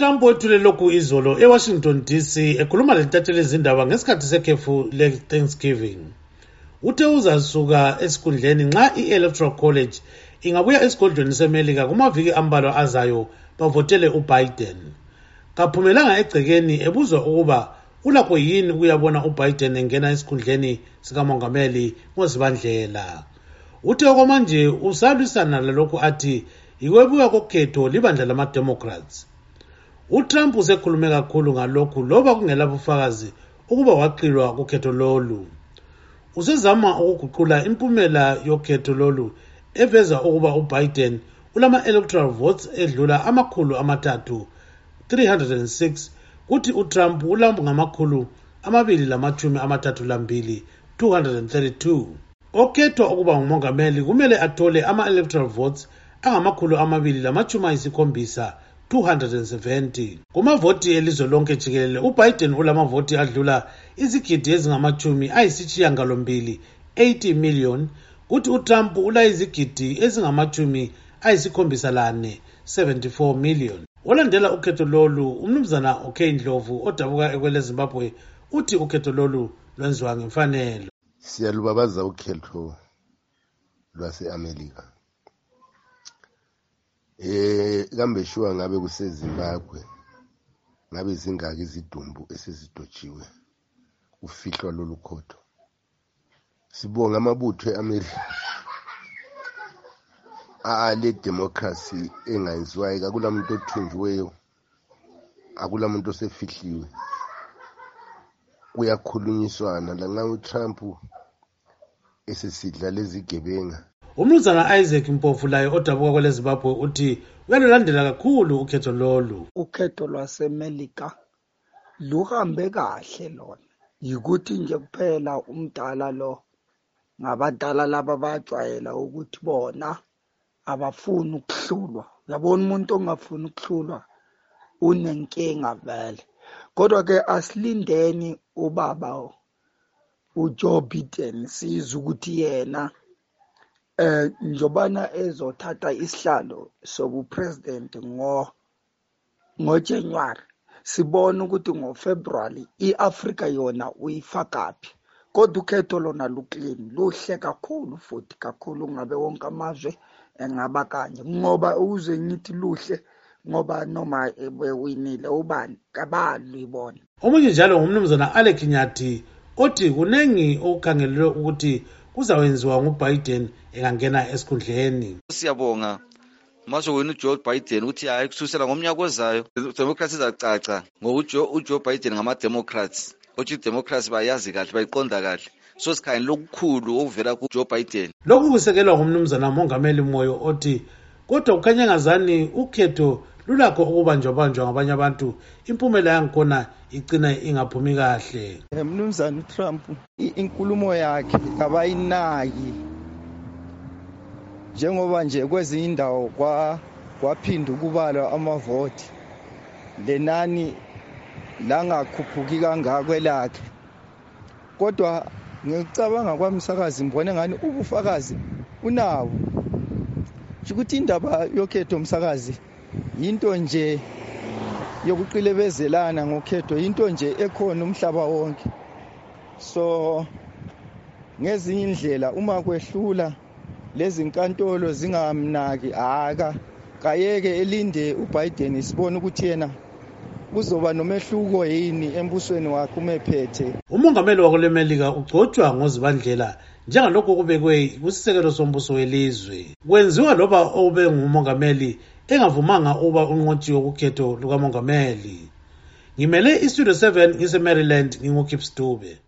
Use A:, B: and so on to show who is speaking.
A: utrump wethule lokhu izolo ewashington dc ekhuluma lentatheli izindaba ngesikhathi sekhefu le-thanksgiving. Uthe uzasuka esikhundleni nxa i-electoral college ingabuya esigodlweni semelika kumaviki ambalwa azayo bavotele ubiden. Kaphumelanga egcekeni ebuzwa ukuba ulakho yini ukuyabona ubiden engena esikhundleni sikamongameli ngozibandlela uthe okwamanje usalwisana lalokhu athi yikwebuka kokhetho libandla lamademocrats. Utrump usekhulume kakhulu ngalokhu loba kungela bufakazi ukuba waqilwa kukhetho lolu. Usezama ukuguqula impumela yokhetho lolu eveza ukuba ubiden ulama-electoral votes edlula amakhulu amathathu 306 kuthi utrump ulangamakhulu amabili lamathumi amathathu lambili 232 okhethwa ukuba ngumongameli kumele athole ama-electoral votes angamakhulu amabili lamachumi ayisikhombisa 270 kumavoti elizwe lonke jikelele ubiden ulamavoti adlula izigidi ezingamachumi ayisishiyangalombili 80 million kuthi utrump ulayizigidi ezingamachumi ayisikhombisa lane 74 million. Olandela ukhetho lolu umnumzana okay ndlovu odabuka ekwele zimbabwe uthi ukhetho lolu lwenziwa ngemfanelo.
B: Siyalubabaza ukhetho lwase-amerika. Eh kambe shuwa ngabe kusezimbabwe ngabe zingaki izidumbu esezidotshiwe kufihlwa lolu khotho? Sibonga amabutho e-amerika. Ale democracy engayenziwayo akula muntu othunjiweyo akula muntu osefihliwe. Kuyakhulunyiswana lanxa utrump esesidla lezigebenga.
A: Umnumzana isaac mpofu laye odabuka kwele zimbabwe uthi uyalulandela kakhulu ukhetho lolu.
C: Ukhetho lwasemelika luhambe kahle lona. Yikuthi nje kuphela umdala lo ngabadala laba bajwayela ukuthi bona abafuni ukuhlulwa. Uyabona umuntu ongafuni ukuhlulwa? Unenkinga vele. Kodwa-ke asilindeni ubaba ujoe biden siza ukuthi yena eh njobana ezothatha isihlalo sobupresident ngo ngoJanuary sibona ukuthi ngoFebruary iAfrica yona uyifakaphi kodwa ukhetho lona luclean luhle kakhulu futhi kakhulu ngabe wonke amazwe engaba kanje ngoba ukuze ngithi luhle ngoba noma bewinile ubani kabalibona
A: omunye njalo ngumnumzana alec nyathi othi kunengi okukhangelelwe ukuthi kuzawenziwa ngubiden engangena esikhundleni.
D: Siyabonga. Masho wena ujoe biden ukuthi hayi kusukisela ngomnyaka ozayo democracy izacaca. Ngokuthi ujoe biden ngama-democrats. Otsho i-democracy bayazi kahle bayiqonda kahle. So sikhangele okukhulu okuvela kujoe biden.
A: Lokhu kusekelwa ngumnumzana mongameli moyo othi kodwa kukhanya engazani ukhetho lulakho ukubanjwabanjwa ngabanye abantu impumela yangikhona igcina ingaphumi kahle.
E: Mnumzana utrump inkulumo yakhe abayinaki. Njengoba nje kwezinye indawo kwaphinda ukubalwa amavoti lenani langakhuphuki kangako elakhe kodwa ngikucabanga kwamsakazi ngibone ngani ubufakazi unabo ukuthi indaba yokhetho msakazi yinto nje yokuqilebezelana ngokhetho yinto nje ekhona umhlaba wonke. So ngezinye indlela uma kwehlula lezi nkantolo zingamnaki aka kayeke elinde uBiden sibone ukuthi yena kuzoba nomehluko yini embusweni wakhe umephethe
A: umongameli wakulemelika ugcotshwa ngozibandlela njengalokho kubekwe kusisekelo sombuso welizwe. Kwenziwa loba ube ngumongameli engavumanga uba unqotshiwe kukhetho lukamongameli. Ngimele istudio 7 ngise-maryland ngingukip stube